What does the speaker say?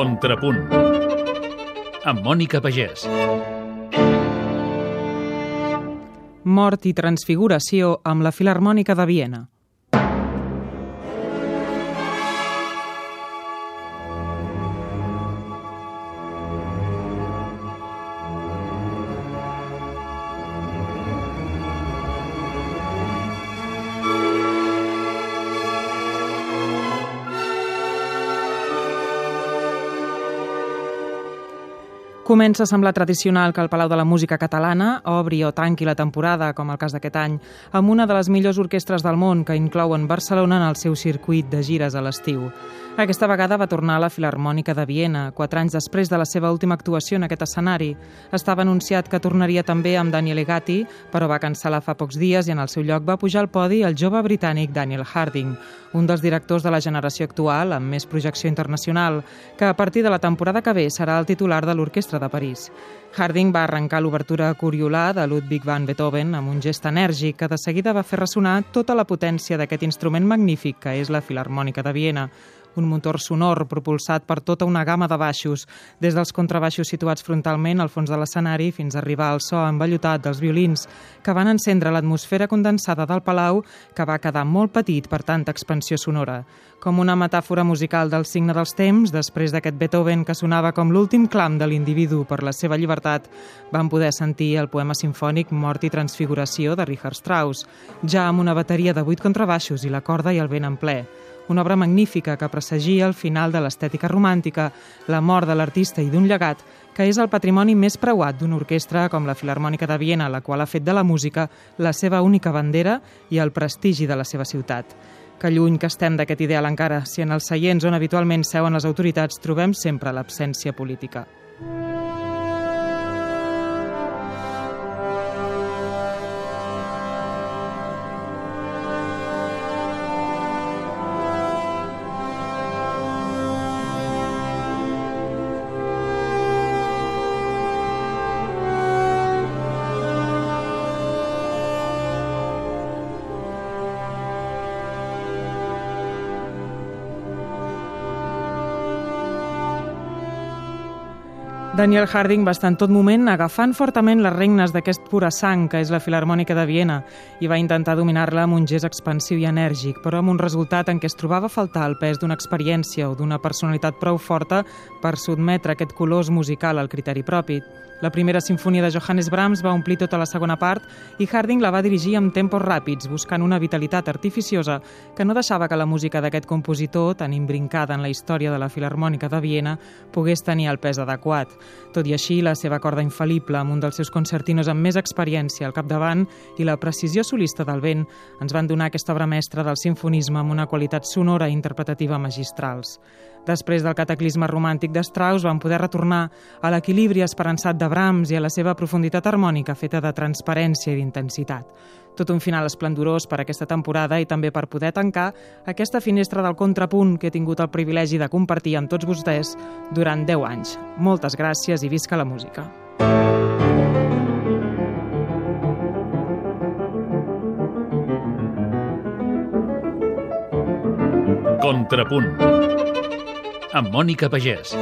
Contrapunt amb Mònica Pagès. Mort i transfiguració amb la Filarmònica de Viena. Comença a semblar tradicional que el Palau de la Música Catalana obri o tanqui la temporada, com el cas d'aquest any, amb una de les millors orquestres del món que inclouen Barcelona en el seu circuit de gires a l'estiu. Aquesta vegada va tornar a la Filarmònica de Viena, quatre anys després de la seva última actuació en aquest escenari. Estava anunciat que tornaria també amb Daniel Egati, però va cancel·lar fa pocs dies i en el seu lloc va pujar al podi el jove britànic Daniel Harding, un dels directors de la generació actual amb més projecció internacional, que a partir de la temporada que ve serà el titular de l'Orquestra de París. Harding va arrencar l'obertura Coriolà de Ludwig van Beethoven amb un gest enèrgic que de seguida va fer ressonar tota la potència d'aquest instrument magnífic que és la Filarmònica de Viena, un motor sonor propulsat per tota una gamma de baixos, des dels contrabaixos situats frontalment al fons de l'escenari fins a arribar al so envellotat dels violins, que van encendre l'atmosfera condensada del palau que va quedar molt petit per tanta expansió sonora. Com una metàfora musical del signe dels temps, després d'aquest Beethoven que sonava com l'últim clam de l'individu per la seva llibertat, van poder sentir el poema sinfònic Mort i Transfiguració de Richard Strauss, ja amb una bateria de vuit contrabaixos i la corda i el vent en ple una obra magnífica que pressagia el final de l'estètica romàntica, la mort de l'artista i d'un llegat, que és el patrimoni més preuat d'una orquestra com la Filarmònica de Viena, la qual ha fet de la música la seva única bandera i el prestigi de la seva ciutat. Que lluny que estem d'aquest ideal encara, si en els seients on habitualment seuen les autoritats trobem sempre l'absència política. Daniel Harding va estar en tot moment agafant fortament les regnes d'aquest pura sang que és la Filarmònica de Viena i va intentar dominar-la amb un gest expansiu i enèrgic, però amb un resultat en què es trobava faltar el pes d'una experiència o d'una personalitat prou forta per sotmetre aquest colors musical al criteri propi. La primera sinfonia de Johannes Brahms va omplir tota la segona part i Harding la va dirigir amb tempos ràpids, buscant una vitalitat artificiosa que no deixava que la música d'aquest compositor, tan imbrincada en la història de la Filarmònica de Viena, pogués tenir el pes adequat. Tot i així, la seva corda infal·lible, amb un dels seus concertinos amb més experiència al capdavant i la precisió solista del vent, ens van donar aquesta obra mestra del sinfonisme amb una qualitat sonora i interpretativa magistrals. Després del cataclisme romàntic de Strauss van poder retornar a l'equilibri esperançat de Brahms i a la seva profunditat harmònica feta de transparència i d'intensitat. Tot un final esplendorós per aquesta temporada i també per poder tancar aquesta finestra del contrapunt que he tingut el privilegi de compartir amb tots vostès durant 10 anys. Moltes gràcies i visca la música. Contrapunt amb Mònica Pagès.